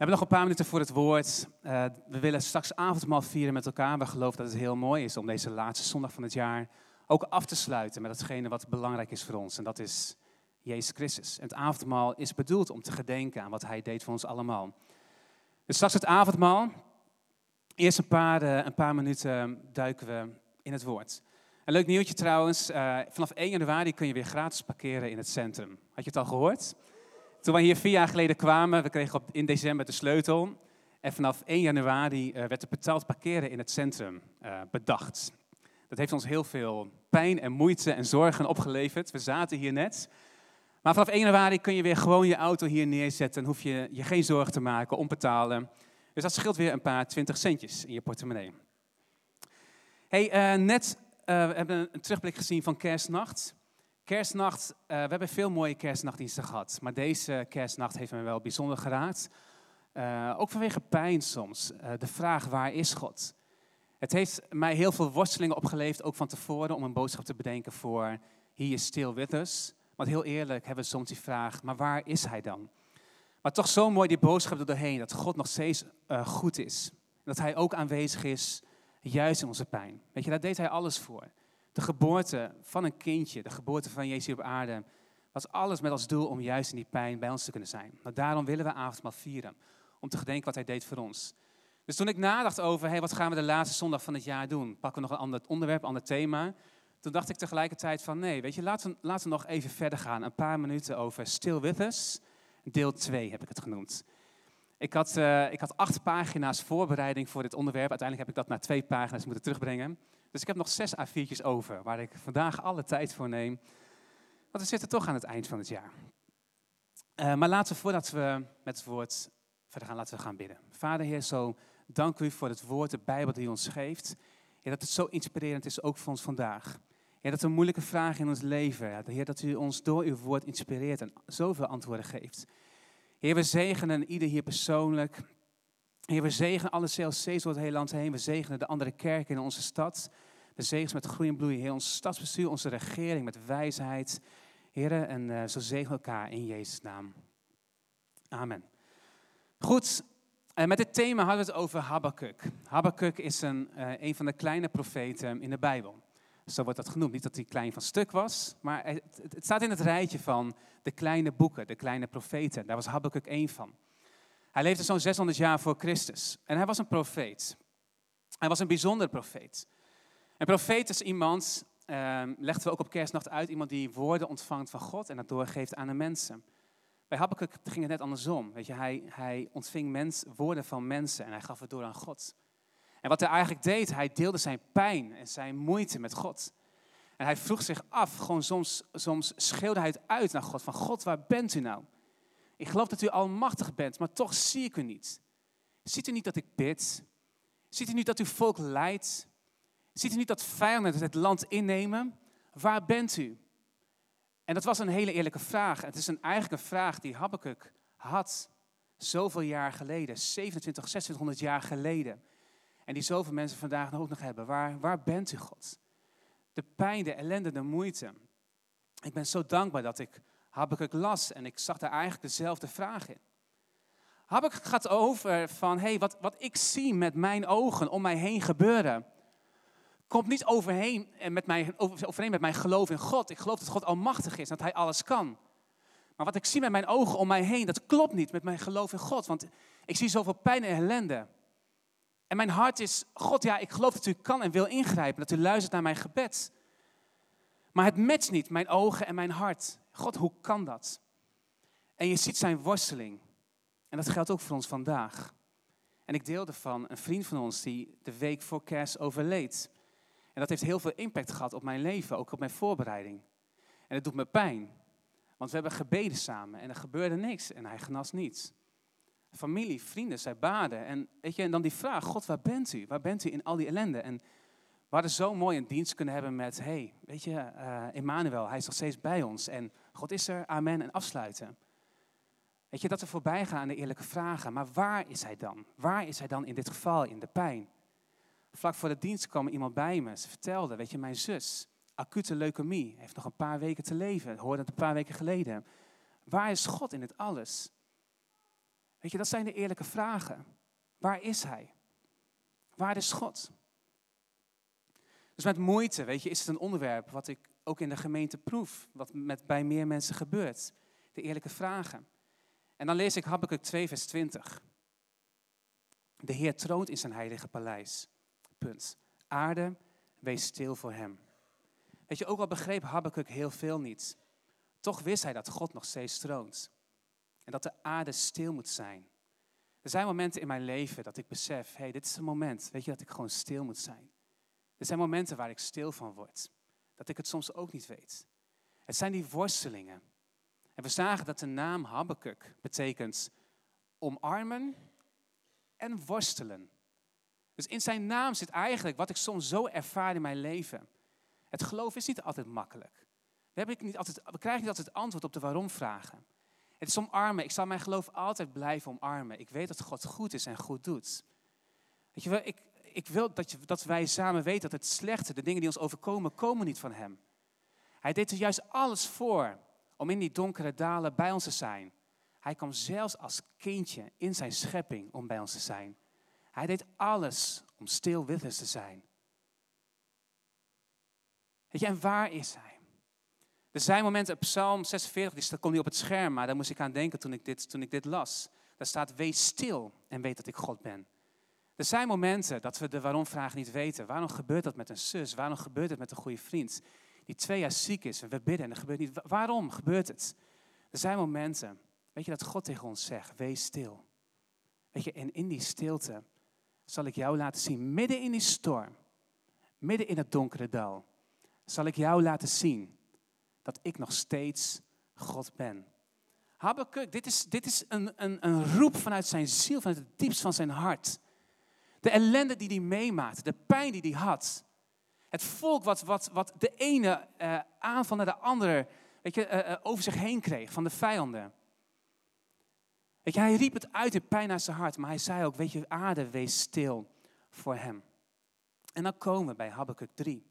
hebben nog een paar minuten voor het woord. Uh, we willen straks avondmaal vieren met elkaar. We geloven dat het heel mooi is om deze laatste zondag van het jaar ook af te sluiten met datgene wat belangrijk is voor ons. En dat is Jezus Christus. En het avondmaal is bedoeld om te gedenken aan wat Hij deed voor ons allemaal. Dus straks het avondmaal. Eerst een paar, uh, een paar minuten duiken we in het woord. Een leuk nieuwtje trouwens. Uh, vanaf 1 januari kun je weer gratis parkeren in het centrum. Had je het al gehoord? Toen we hier vier jaar geleden kwamen, we kregen op, in december de sleutel. En vanaf 1 januari uh, werd er betaald parkeren in het centrum uh, bedacht. Dat heeft ons heel veel pijn en moeite en zorgen opgeleverd. We zaten hier net. Maar vanaf 1 januari kun je weer gewoon je auto hier neerzetten. En hoef je je geen zorgen te maken om betalen. Dus dat scheelt weer een paar twintig centjes in je portemonnee. Hey, uh, net we hebben een terugblik gezien van kerstnacht. Kerstnacht, uh, we hebben veel mooie kerstnachtdiensten gehad. Maar deze kerstnacht heeft me wel bijzonder geraakt. Uh, ook vanwege pijn soms. Uh, de vraag, waar is God? Het heeft mij heel veel worstelingen opgeleverd, ook van tevoren, om een boodschap te bedenken voor He is still with us. Want heel eerlijk hebben we soms die vraag, maar waar is Hij dan? Maar toch zo mooi die boodschap er doorheen, dat God nog steeds goed is. Dat Hij ook aanwezig is, juist in onze pijn. Weet je, daar deed Hij alles voor. De geboorte van een kindje, de geboorte van Jezus op aarde, was alles met als doel om juist in die pijn bij ons te kunnen zijn. Maar daarom willen we avondmaal vieren, om te gedenken wat hij deed voor ons. Dus toen ik nadacht over, hey, wat gaan we de laatste zondag van het jaar doen? Pakken we nog een ander onderwerp, ander thema? Toen dacht ik tegelijkertijd van, nee, weet je, laten we, laten we nog even verder gaan. Een paar minuten over Still With Us, deel 2 heb ik het genoemd. Ik had, uh, ik had acht pagina's voorbereiding voor dit onderwerp. Uiteindelijk heb ik dat naar twee pagina's moeten terugbrengen. Dus ik heb nog zes A4'tjes over, waar ik vandaag alle tijd voor neem. Want we zitten toch aan het eind van het jaar. Uh, maar laten we, voordat we met het woord verder gaan, laten we gaan bidden. Vader Heer, zo dank u voor het woord, de Bijbel die u ons geeft. Heer, dat het zo inspirerend is, ook voor ons vandaag. Heer, dat er moeilijke vragen in ons leven, Heer, dat u ons door uw woord inspireert en zoveel antwoorden geeft. Heer, we zegenen ieder hier persoonlijk. Heer, we zegenen alle CLC's door het hele land heen. We zegenen de andere kerken in onze stad. We zegenen met groei en bloei. Heer, ons stadsbestuur, onze regering met wijsheid. Heer, en uh, zo zegenen elkaar in Jezus' naam. Amen. Goed, en met dit thema hadden we het over Habakkuk. Habakkuk is een, uh, een van de kleine profeten in de Bijbel. Zo wordt dat genoemd. Niet dat hij klein van stuk was, maar het, het staat in het rijtje van de kleine boeken, de kleine profeten. Daar was Habakkuk één van. Hij leefde zo'n 600 jaar voor Christus. En hij was een profeet. Hij was een bijzonder profeet. Een profeet is iemand, uh, legden we ook op kerstnacht uit, iemand die woorden ontvangt van God en dat doorgeeft aan de mensen. Bij Habakkuk ging het net andersom. Weet je, hij, hij ontving mens, woorden van mensen en hij gaf het door aan God. En wat hij eigenlijk deed, hij deelde zijn pijn en zijn moeite met God. En hij vroeg zich af, gewoon soms, soms schreeuwde hij het uit naar God, van God, waar bent u nou? Ik geloof dat u almachtig bent, maar toch zie ik u niet. Ziet u niet dat ik bid? Ziet u niet dat uw volk lijdt? Ziet u niet dat vijanden het land innemen? Waar bent u? En dat was een hele eerlijke vraag. Het is een, eigenlijk een vraag die Habakkuk had zoveel jaar geleden, 27, 2600 jaar geleden. En die zoveel mensen vandaag ook nog hebben. Waar, waar bent u, God? De pijn, de ellende, de moeite. Ik ben zo dankbaar dat ik Habakkuk las en ik zag daar eigenlijk dezelfde vraag in. Habakkuk gaat over van, hé, hey, wat, wat ik zie met mijn ogen om mij heen gebeuren, komt niet overheen, en met mij, overeen met mijn geloof in God. Ik geloof dat God almachtig is, dat Hij alles kan. Maar wat ik zie met mijn ogen om mij heen, dat klopt niet met mijn geloof in God. Want ik zie zoveel pijn en ellende. En mijn hart is, God, ja, ik geloof dat u kan en wil ingrijpen, dat u luistert naar mijn gebed. Maar het matcht niet, mijn ogen en mijn hart. God, hoe kan dat? En je ziet zijn worsteling. En dat geldt ook voor ons vandaag. En ik deelde van een vriend van ons die de week voor kerst overleed. En dat heeft heel veel impact gehad op mijn leven, ook op mijn voorbereiding. En het doet me pijn. Want we hebben gebeden samen en er gebeurde niks en hij genas niets. Familie, vrienden, zij baden. En, weet je, en dan die vraag, God, waar bent u? Waar bent u in al die ellende? En we hadden zo mooi een dienst kunnen hebben met, hey, weet je, uh, Emmanuel, hij is nog steeds bij ons. En God is er, amen, en afsluiten. Weet je, dat we voorbij gaan aan de eerlijke vragen. Maar waar is hij dan? Waar is hij dan in dit geval, in de pijn? Vlak voor de dienst kwam iemand bij me. Ze vertelde, weet je, mijn zus, acute leukemie, heeft nog een paar weken te leven. Hoorde het een paar weken geleden. Waar is God in dit alles? Weet je, dat zijn de eerlijke vragen. Waar is Hij? Waar is God? Dus met moeite, weet je, is het een onderwerp wat ik ook in de gemeente proef, wat met, bij meer mensen gebeurt. De eerlijke vragen. En dan lees ik Habakkuk 2, vers 20. De Heer troont in zijn heilige paleis. Aarde, wees stil voor hem. Weet je, ook al begreep Habakkuk heel veel niet, toch wist hij dat God nog steeds troont. En dat de aarde stil moet zijn. Er zijn momenten in mijn leven dat ik besef, hé, hey, dit is een moment, weet je, dat ik gewoon stil moet zijn. Er zijn momenten waar ik stil van word. Dat ik het soms ook niet weet. Het zijn die worstelingen. En we zagen dat de naam Habakkuk betekent omarmen en worstelen. Dus in zijn naam zit eigenlijk wat ik soms zo ervaar in mijn leven. Het geloof is niet altijd makkelijk. We, hebben niet altijd, we krijgen niet altijd antwoord op de waarom-vragen. Het is omarmen. Ik zal mijn geloof altijd blijven omarmen. Ik weet dat God goed is en goed doet. Weet je wel, ik, ik wil dat, je, dat wij samen weten dat het slechte, de dingen die ons overkomen, komen niet van Hem. Hij deed er juist alles voor om in die donkere dalen bij ons te zijn. Hij kwam zelfs als kindje in zijn schepping om bij ons te zijn. Hij deed alles om stil with us te zijn. Weet je, en waar is hij? Er zijn momenten, Psalm 46, die komt niet op het scherm, maar daar moest ik aan denken toen ik dit, toen ik dit las. Daar staat, wees stil en weet dat ik God ben. Er zijn momenten dat we de waarom-vraag niet weten. Waarom gebeurt dat met een zus? Waarom gebeurt het met een goede vriend? Die twee jaar ziek is en we bidden en er gebeurt niet. Waarom gebeurt het? Er zijn momenten, weet je, dat God tegen ons zegt, wees stil. Weet je, en in die stilte zal ik jou laten zien, midden in die storm, midden in het donkere dal, zal ik jou laten zien dat ik nog steeds God ben. Habakkuk, dit is, dit is een, een, een roep vanuit zijn ziel, vanuit het diepst van zijn hart. De ellende die hij meemaakte, de pijn die hij had. Het volk wat, wat, wat de ene uh, aanval naar de andere weet je, uh, uh, over zich heen kreeg van de vijanden. Weet je, hij riep het uit in pijn naar zijn hart, maar hij zei ook, weet je, aarde, wees stil voor hem. En dan komen we bij Habakkuk 3.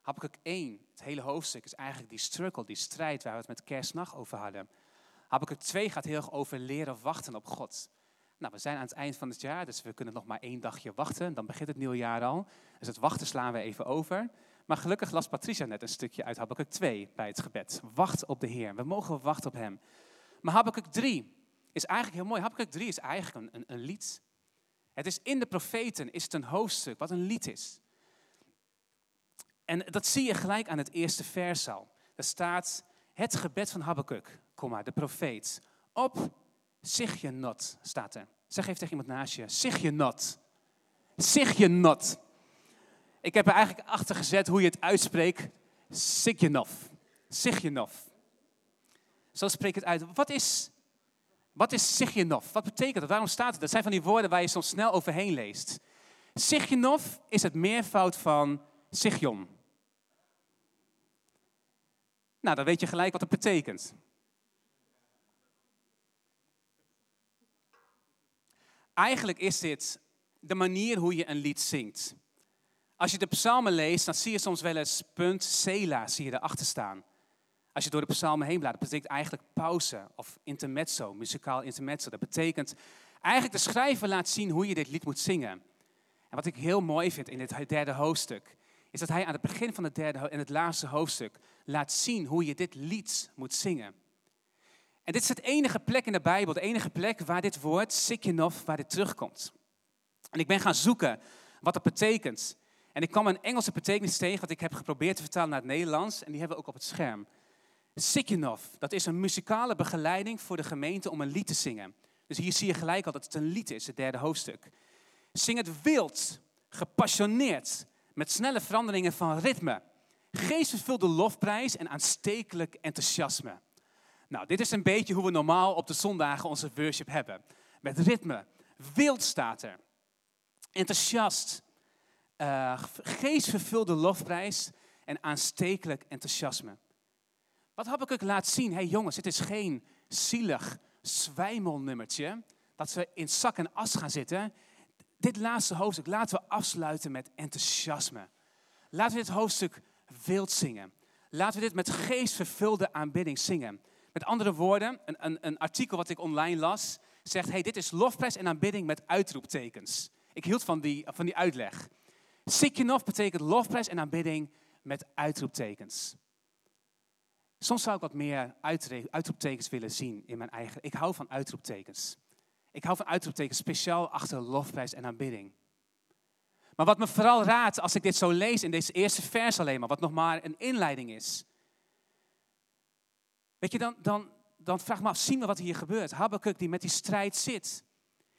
Habakkuk 1, het hele hoofdstuk, is eigenlijk die struggle, die strijd waar we het met kerstnacht over hadden. Habakkuk 2 gaat heel erg over leren wachten op God. Nou, we zijn aan het eind van het jaar, dus we kunnen nog maar één dagje wachten. Dan begint het nieuwe jaar al. Dus het wachten slaan we even over. Maar gelukkig las Patricia net een stukje uit Habakkuk 2 bij het gebed. Wacht op de Heer. We mogen wachten op Hem. Maar Habakkuk 3 is eigenlijk heel mooi. Habakkuk 3 is eigenlijk een, een, een lied. Het is in de profeten, is het een hoofdstuk wat een lied is. En dat zie je gelijk aan het eerste vers al. Er staat het gebed van Habakkuk, de profeet. Op not staat er. Zeg even tegen iemand naast je, not. not. Ik heb er eigenlijk achter gezet hoe je het uitspreekt. Sigjenov. Sigjenov. Zo spreek het uit. Wat is, wat is Sigjenov? Wat betekent dat? Waarom staat het? Dat zijn van die woorden waar je soms snel overheen leest. Sigjenov is het meervoud van Sigjon. Nou, dan weet je gelijk wat het betekent. Eigenlijk is dit de manier hoe je een lied zingt. Als je de psalmen leest, dan zie je soms wel eens punt Sela zie je erachter staan. Als je door de psalmen heen bladert, dat betekent eigenlijk pauze of intermezzo, muzikaal intermezzo. Dat betekent eigenlijk de schrijver laat zien hoe je dit lied moet zingen. En wat ik heel mooi vind in dit derde hoofdstuk, is dat hij aan het begin van het derde en het laatste hoofdstuk laat zien hoe je dit lied moet zingen. En dit is het enige plek in de Bijbel, de enige plek waar dit woord, Sikinov, waar dit terugkomt. En ik ben gaan zoeken wat dat betekent. En ik kwam een Engelse betekenis tegen, wat ik heb geprobeerd te vertalen naar het Nederlands. En die hebben we ook op het scherm. Sikinov, dat is een muzikale begeleiding voor de gemeente om een lied te zingen. Dus hier zie je gelijk al dat het een lied is, het derde hoofdstuk. Zing het wild, gepassioneerd, met snelle veranderingen van ritme. Geestvervulde lofprijs en aanstekelijk enthousiasme. Nou, dit is een beetje hoe we normaal op de zondagen onze worship hebben. Met ritme. Wild staat er. Enthousiast. Uh, geestvervulde lofprijs en aanstekelijk enthousiasme. Wat heb ik laat zien? Hé hey jongens, het is geen zielig zwijmelnummertje. Dat we in zak en as gaan zitten. Dit laatste hoofdstuk laten we afsluiten met enthousiasme. Laten we dit hoofdstuk wild zingen. Laten we dit met geestvervulde aanbidding zingen. Met andere woorden, een, een, een artikel wat ik online las, zegt, hey, dit is lofprijs en aanbidding met uitroeptekens. Ik hield van die, van die uitleg. Sikinof betekent lofprijs en aanbidding met uitroeptekens. Soms zou ik wat meer uitroeptekens willen zien in mijn eigen. Ik hou van uitroeptekens. Ik hou van uitroeptekens speciaal achter lofprijs en aanbidding. Maar wat me vooral raadt als ik dit zo lees in deze eerste vers alleen maar, wat nog maar een inleiding is. Weet je, dan, dan, dan vraag me af, zien we wat hier gebeurt? Habakkuk die met die strijd zit,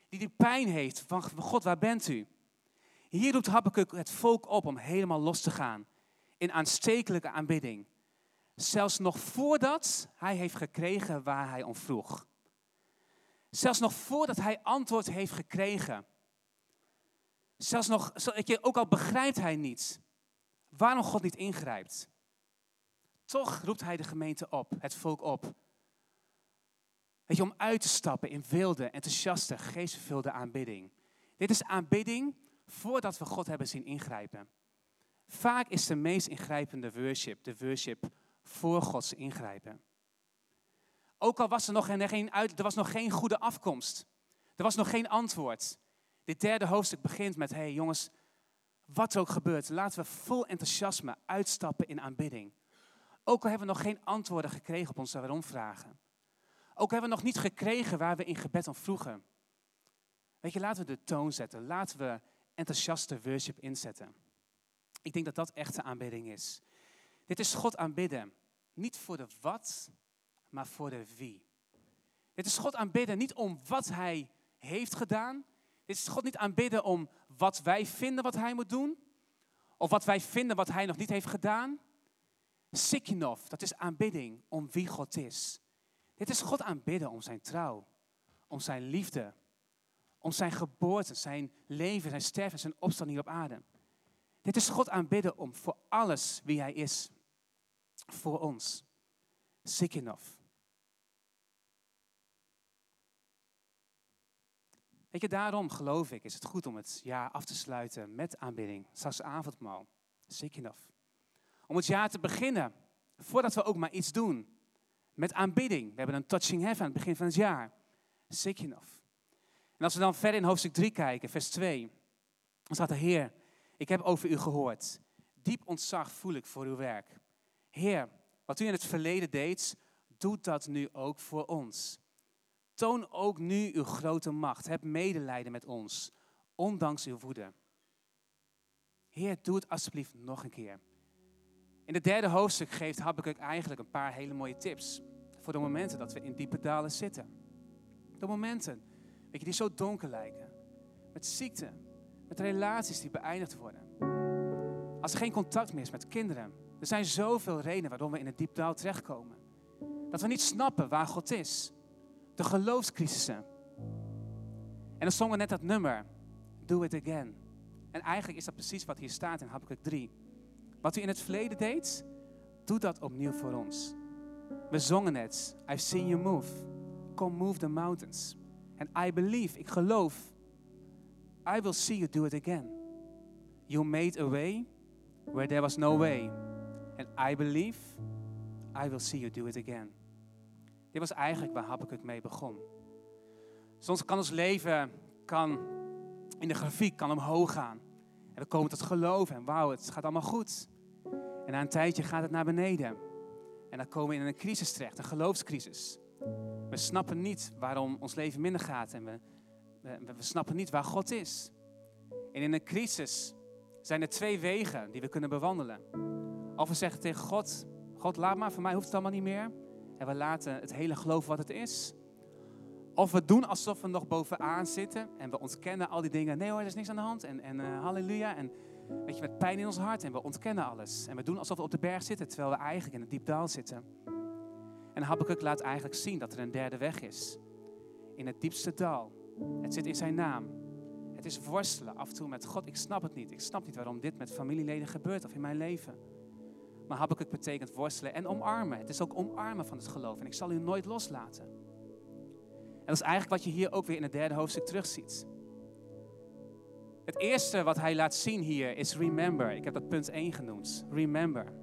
die die pijn heeft van God, waar bent u? Hier roept Habakkuk het volk op om helemaal los te gaan in aanstekelijke aanbidding. Zelfs nog voordat hij heeft gekregen waar hij om vroeg. Zelfs nog voordat hij antwoord heeft gekregen. Zelfs nog, ook al begrijpt hij niet waarom God niet ingrijpt. Toch roept hij de gemeente op, het volk op. Weet je, om uit te stappen in wilde, enthousiaste, geestvervulde aanbidding. Dit is aanbidding voordat we God hebben zien ingrijpen. Vaak is de meest ingrijpende worship de worship voor Gods ingrijpen. Ook al was er nog geen, uit, er was nog geen goede afkomst. Er was nog geen antwoord. Dit derde hoofdstuk begint met, hé hey jongens, wat ook gebeurt, laten we vol enthousiasme uitstappen in aanbidding. Ook al hebben we nog geen antwoorden gekregen op onze waarom-vragen. Ook hebben we nog niet gekregen waar we in gebed om vroegen. Weet je, laten we de toon zetten. Laten we enthousiaste worship inzetten. Ik denk dat dat echte aanbidding is. Dit is God aanbidden. Niet voor de wat, maar voor de wie. Dit is God aanbidden niet om wat Hij heeft gedaan. Dit is God niet aanbidden om wat wij vinden wat Hij moet doen. Of wat wij vinden wat Hij nog niet heeft gedaan. Sikinov, dat is aanbidding om wie God is. Dit is God aanbidden om zijn trouw, om zijn liefde, om zijn geboorte, zijn leven, zijn sterven, zijn opstand hier op aarde. Dit is God aanbidden om voor alles wie Hij is, voor ons. Sikinov. Weet je, daarom geloof ik, is het goed om het jaar af te sluiten met aanbidding. Straks avondmaal. Sikinov. Om het jaar te beginnen, voordat we ook maar iets doen. Met aanbidding. We hebben een touching heaven aan het begin van het jaar. Sikinov. En als we dan verder in hoofdstuk 3 kijken, vers 2. Dan staat er, Heer, ik heb over u gehoord. Diep ontzag voel ik voor uw werk. Heer, wat u in het verleden deed, doet dat nu ook voor ons. Toon ook nu uw grote macht. Heb medelijden met ons, ondanks uw woede. Heer, doe het alsjeblieft nog een keer. In het derde hoofdstuk geeft Habakkuk eigenlijk een paar hele mooie tips. Voor de momenten dat we in diepe dalen zitten. De momenten weet je, die zo donker lijken. Met ziekte, met relaties die beëindigd worden. Als er geen contact meer is met kinderen. Er zijn zoveel redenen waarom we in het diepdaal terechtkomen. Dat we niet snappen waar God is. De geloofscrisissen. En dan zongen we net dat nummer. Do it again. En eigenlijk is dat precies wat hier staat in Habakkuk 3. Wat u in het verleden deed, doe dat opnieuw voor ons. We zongen het. I've seen you move. Come move the mountains. And I believe, ik geloof, I will see you do it again. You made a way where there was no way. And I believe, I will see you do it again. Dit was eigenlijk waar Habakkuk mee begon. Soms kan ons leven kan in de grafiek kan omhoog gaan. En we komen tot geloof en wauw, het gaat allemaal goed. En na een tijdje gaat het naar beneden. En dan komen we in een crisis terecht, een geloofscrisis. We snappen niet waarom ons leven minder gaat en we, we, we snappen niet waar God is. En in een crisis zijn er twee wegen die we kunnen bewandelen. Of we zeggen tegen God, God laat maar, voor mij hoeft het allemaal niet meer. En we laten het hele geloof wat het is. Of we doen alsof we nog bovenaan zitten en we ontkennen al die dingen. Nee hoor, er is niks aan de hand. En, en uh, halleluja. En weet je, met pijn in ons hart. En we ontkennen alles. En we doen alsof we op de berg zitten, terwijl we eigenlijk in het diep dal zitten. En Habakkuk laat eigenlijk zien dat er een derde weg is. In het diepste dal. Het zit in zijn naam. Het is worstelen af en toe met God. Ik snap het niet. Ik snap niet waarom dit met familieleden gebeurt of in mijn leven. Maar Habakkuk betekent worstelen en omarmen. Het is ook omarmen van het geloof. En ik zal u nooit loslaten. En dat is eigenlijk wat je hier ook weer in het derde hoofdstuk terugziet. Het eerste wat hij laat zien hier is remember. Ik heb dat punt 1 genoemd. Remember.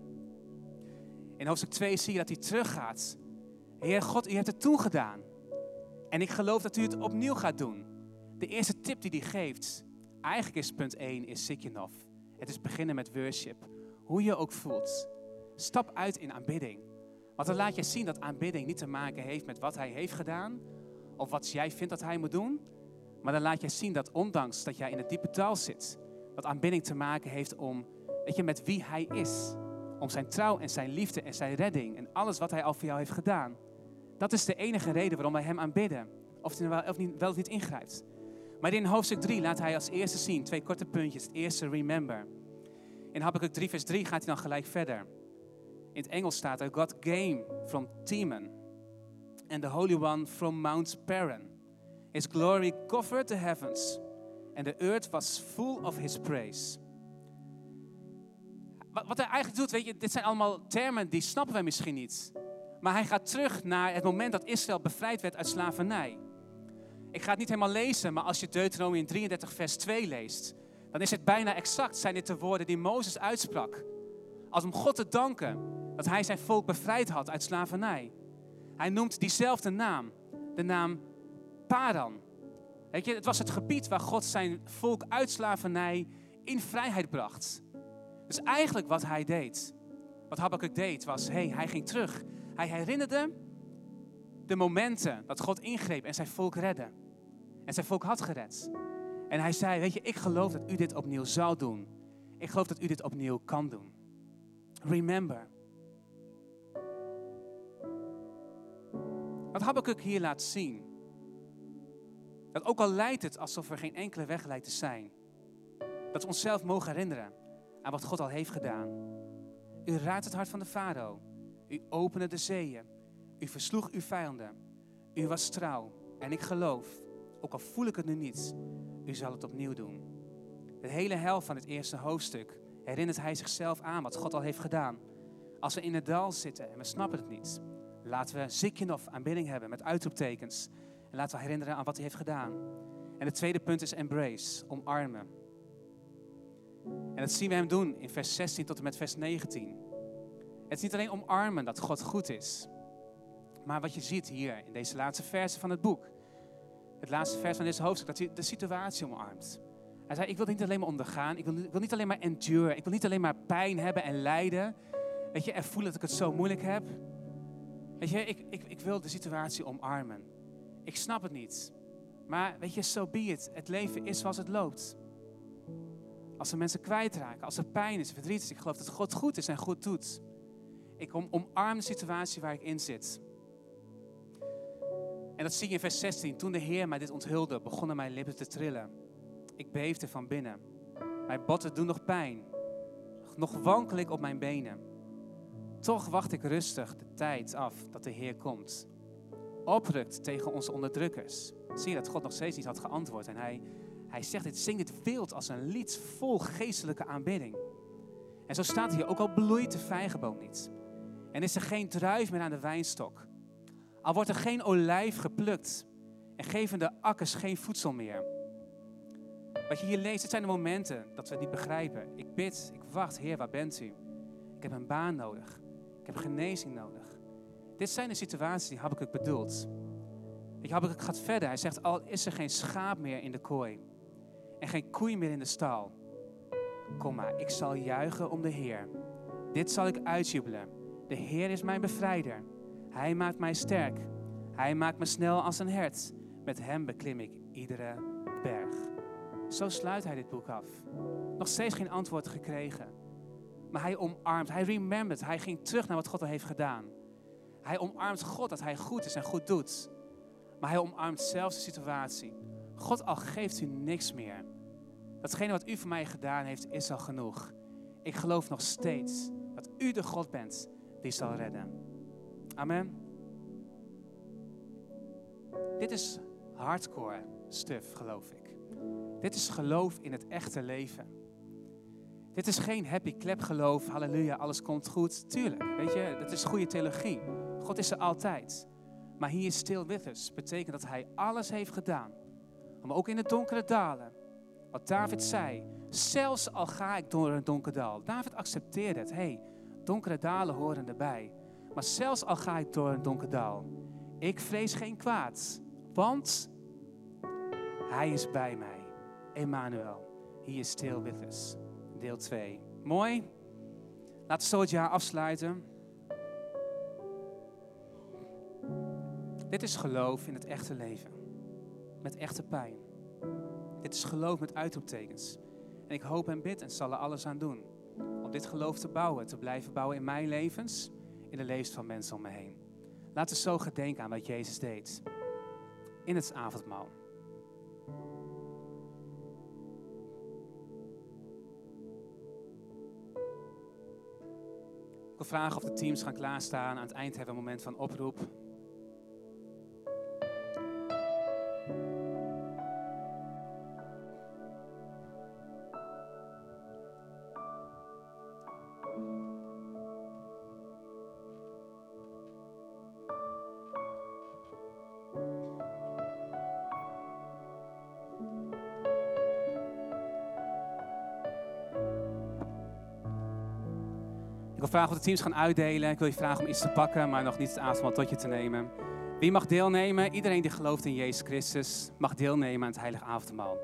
In hoofdstuk 2 zie je dat hij teruggaat. Heer God, u hebt het toen gedaan. En ik geloof dat u het opnieuw gaat doen. De eerste tip die hij geeft, eigenlijk is punt 1, is Sikjenov. Het is beginnen met worship. Hoe je ook voelt. Stap uit in aanbidding. Want dan laat je zien dat aanbidding niet te maken heeft met wat hij heeft gedaan. Of wat jij vindt dat hij moet doen. Maar dan laat je zien dat ondanks dat jij in het diepe dal zit. Dat aanbidding te maken heeft om, weet je, met wie hij is. Om zijn trouw en zijn liefde en zijn redding. En alles wat hij al voor jou heeft gedaan. Dat is de enige reden waarom wij hem aanbidden. Of hij wel of niet, wel of niet ingrijpt. Maar in hoofdstuk 3 laat hij als eerste zien, twee korte puntjes. Het eerste, remember. In Habakkuk 3 vers 3 gaat hij dan gelijk verder. In het Engels staat er, God came from Teman. And the Holy One from Mount Paran. His glory covered the heavens. And the earth was full of his praise. Wat hij eigenlijk doet, weet je, dit zijn allemaal termen die snappen wij misschien niet. Maar hij gaat terug naar het moment dat Israël bevrijd werd uit slavernij. Ik ga het niet helemaal lezen, maar als je Deuteronomium 33 vers 2 leest, dan is het bijna exact, zijn dit de woorden die Mozes uitsprak. Als om God te danken dat hij zijn volk bevrijd had uit slavernij. Hij noemt diezelfde naam, de naam Paran. Weet je, het was het gebied waar God zijn volk uit slavernij in vrijheid bracht. Dus eigenlijk wat hij deed, wat Habakkuk deed, was, hey, hij ging terug. Hij herinnerde de momenten dat God ingreep en zijn volk redde. En zijn volk had gered. En hij zei, weet je, ik geloof dat u dit opnieuw zal doen. Ik geloof dat u dit opnieuw kan doen. Remember. Wat Habakkuk hier laat zien. Dat ook al lijkt het alsof er geen enkele weg lijkt te zijn. Dat we onszelf mogen herinneren aan wat God al heeft gedaan. U raadt het hart van de farao. U opende de zeeën. U versloeg uw vijanden. U was trouw. En ik geloof, ook al voel ik het nu niet, u zal het opnieuw doen. De hele helft van het eerste hoofdstuk herinnert hij zichzelf aan wat God al heeft gedaan. Als we in het dal zitten en we snappen het niet, laten we zikjenov aanbidding hebben met uitroeptekens. En laten we herinneren aan wat hij heeft gedaan. En het tweede punt is embrace, omarmen. En dat zien we hem doen in vers 16 tot en met vers 19. Het is niet alleen omarmen dat God goed is. Maar wat je ziet hier in deze laatste versen van het boek. Het laatste vers van deze hoofdstuk, dat hij de situatie omarmt. Hij zei, ik wil niet alleen maar ondergaan. Ik wil, wil niet alleen maar endure. Ik wil niet alleen maar pijn hebben en lijden. Weet je, en voelen dat ik het zo moeilijk heb. Weet je, ik, ik, ik wil de situatie omarmen. Ik snap het niet. Maar weet je, so be it. Het leven is zoals het loopt. Als er mensen kwijtraken, als er pijn is, verdriet is. Ik geloof dat God goed is en goed doet. Ik om, omarm de situatie waar ik in zit. En dat zie je in vers 16. Toen de Heer mij dit onthulde, begonnen mijn lippen te trillen. Ik beefde van binnen. Mijn botten doen nog pijn. Nog wankel ik op mijn benen. Toch wacht ik rustig de tijd af dat de Heer komt. Oprukt tegen onze onderdrukkers. Zie je dat God nog steeds niet had geantwoord. En hij, hij zegt dit, zing dit wild als een lied vol geestelijke aanbidding. En zo staat hier, ook al bloeit de vijgenboom niet. En is er geen druif meer aan de wijnstok. Al wordt er geen olijf geplukt. En geven de akkers geen voedsel meer. Wat je hier leest, het zijn de momenten dat we het niet begrijpen. Ik bid, ik wacht, Heer, waar bent u? Ik heb een baan nodig. Ik heb genezing nodig. Dit zijn de situaties die Habakkuk bedoelt. Ik Habakkuk gaat verder. Hij zegt, al is er geen schaap meer in de kooi. En geen koei meer in de stal. Kom maar, ik zal juichen om de Heer. Dit zal ik uitjubelen. De Heer is mijn bevrijder. Hij maakt mij sterk. Hij maakt me snel als een hert. Met hem beklim ik iedere berg. Zo sluit hij dit boek af. Nog steeds geen antwoord gekregen. Maar hij omarmt, hij remembert, hij ging terug naar wat God al heeft gedaan. Hij omarmt God dat hij goed is en goed doet. Maar hij omarmt zelfs de situatie. God al geeft u niks meer. Datgene wat u voor mij gedaan heeft, is al genoeg. Ik geloof nog steeds dat u de God bent die zal redden. Amen. Dit is hardcore stuff, geloof ik. Dit is geloof in het echte leven. Dit is geen happy clap geloof, halleluja, alles komt goed. Tuurlijk, weet je, dat is goede theologie. God is er altijd. Maar hier is still with us betekent dat hij alles heeft gedaan. Om ook in de donkere dalen, wat David zei, zelfs al ga ik door een donker dal. David accepteerde het. hey, donkere dalen horen erbij. Maar zelfs al ga ik door een donker dal, ik vrees geen kwaad, want Hij is bij mij. Emmanuel, He is still with us. Deel 2. Mooi. Laten we zo het jaar afsluiten. Dit is geloof in het echte leven. Met echte pijn. Dit is geloof met uitroeptekens. En ik hoop en bid en zal er alles aan doen. Om dit geloof te bouwen, te blijven bouwen in mijn levens, in de levens van mensen om me heen. Laten we zo gedenken aan wat Jezus deed. In het avondmaal. Ik wil vragen of de teams gaan klaarstaan. Aan het eind hebben een moment van oproep. Of de teams gaan uitdelen. Ik wil je vragen om iets te pakken, maar nog niet het avondmaal tot je te nemen. Wie mag deelnemen? Iedereen die gelooft in Jezus Christus mag deelnemen aan het heilige avondmaal.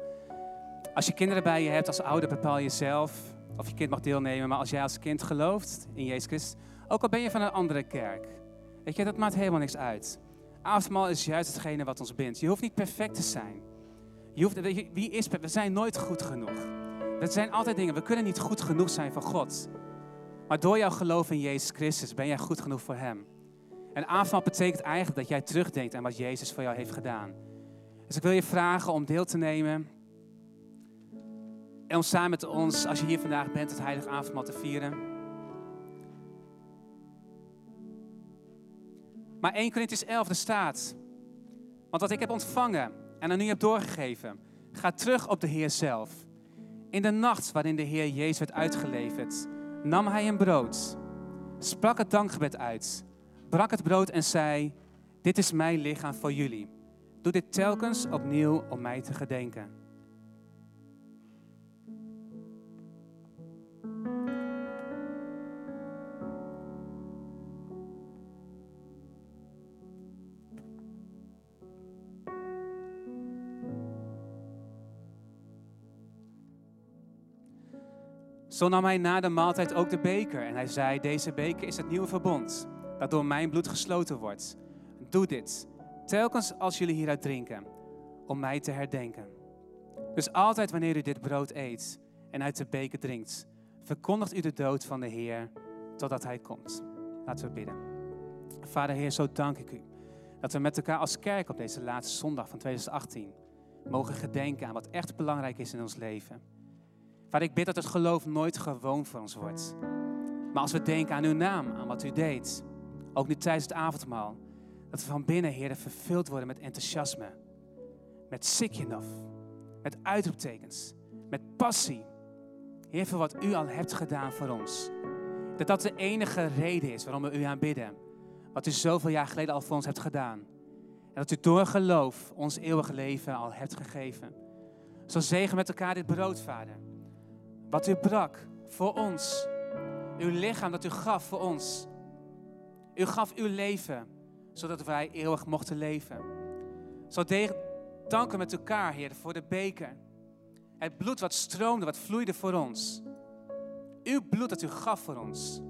Als je kinderen bij je hebt, als ouder bepaal je zelf of je kind mag deelnemen. Maar als jij als kind gelooft in Jezus Christus, ook al ben je van een andere kerk. Weet je, dat maakt helemaal niks uit. Avondmaal is juist hetgene wat ons bindt. Je hoeft niet perfect te zijn. Je hoeft, weet je, wie is We zijn nooit goed genoeg. Er zijn altijd dingen, we kunnen niet goed genoeg zijn voor God. Maar door jouw geloof in Jezus Christus ben jij goed genoeg voor Hem. En avondmaal betekent eigenlijk dat jij terugdenkt aan wat Jezus voor jou heeft gedaan. Dus ik wil je vragen om deel te nemen. En om samen met ons, als je hier vandaag bent, het heilige avondmaal te vieren. Maar 1 Corinthians 11, er staat. Want wat ik heb ontvangen en aan u heb doorgegeven, gaat terug op de Heer zelf. In de nacht waarin de Heer Jezus werd uitgeleverd nam hij een brood, sprak het dankgebed uit, brak het brood en zei: Dit is mijn lichaam voor jullie. Doe dit telkens opnieuw om mij te gedenken. Zo nam hij na de maaltijd ook de beker en hij zei, deze beker is het nieuwe verbond, dat door mijn bloed gesloten wordt. Doe dit, telkens als jullie hieruit drinken, om mij te herdenken. Dus altijd wanneer u dit brood eet en uit de beker drinkt, verkondigt u de dood van de Heer totdat Hij komt. Laten we bidden. Vader Heer, zo dank ik u dat we met elkaar als kerk op deze laatste zondag van 2018 mogen gedenken aan wat echt belangrijk is in ons leven. Vader, ik bid dat het geloof nooit gewoon voor ons wordt. Maar als we denken aan uw naam, aan wat u deed, ook nu tijdens het avondmaal, dat we van binnen, Heer, vervuld worden met enthousiasme, met sikjenof, met uitroeptekens, met passie. Heer, voor wat u al hebt gedaan voor ons. Dat dat de enige reden is waarom we u aanbidden. Wat u zoveel jaar geleden al voor ons hebt gedaan. En dat u door geloof ons eeuwige leven al hebt gegeven. Zo zegen met elkaar dit brood, Vader. Wat u brak voor ons. Uw lichaam dat u gaf voor ons. U gaf uw leven, zodat wij eeuwig mochten leven. Zo danken met elkaar, Heer, voor de beker. Het bloed wat stroomde, wat vloeide voor ons. Uw bloed dat u gaf voor ons.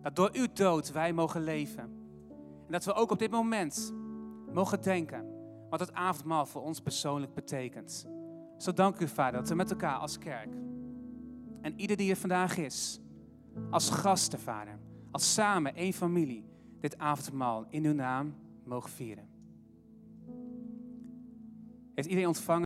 Dat door uw dood wij mogen leven. En dat we ook op dit moment mogen denken wat het avondmaal voor ons persoonlijk betekent. Zo dank u, Vader, dat we met elkaar als kerk en ieder die er vandaag is, als gasten, Vader, als samen één familie, dit avondmaal in uw naam mogen vieren. Heeft iedereen ontvangen?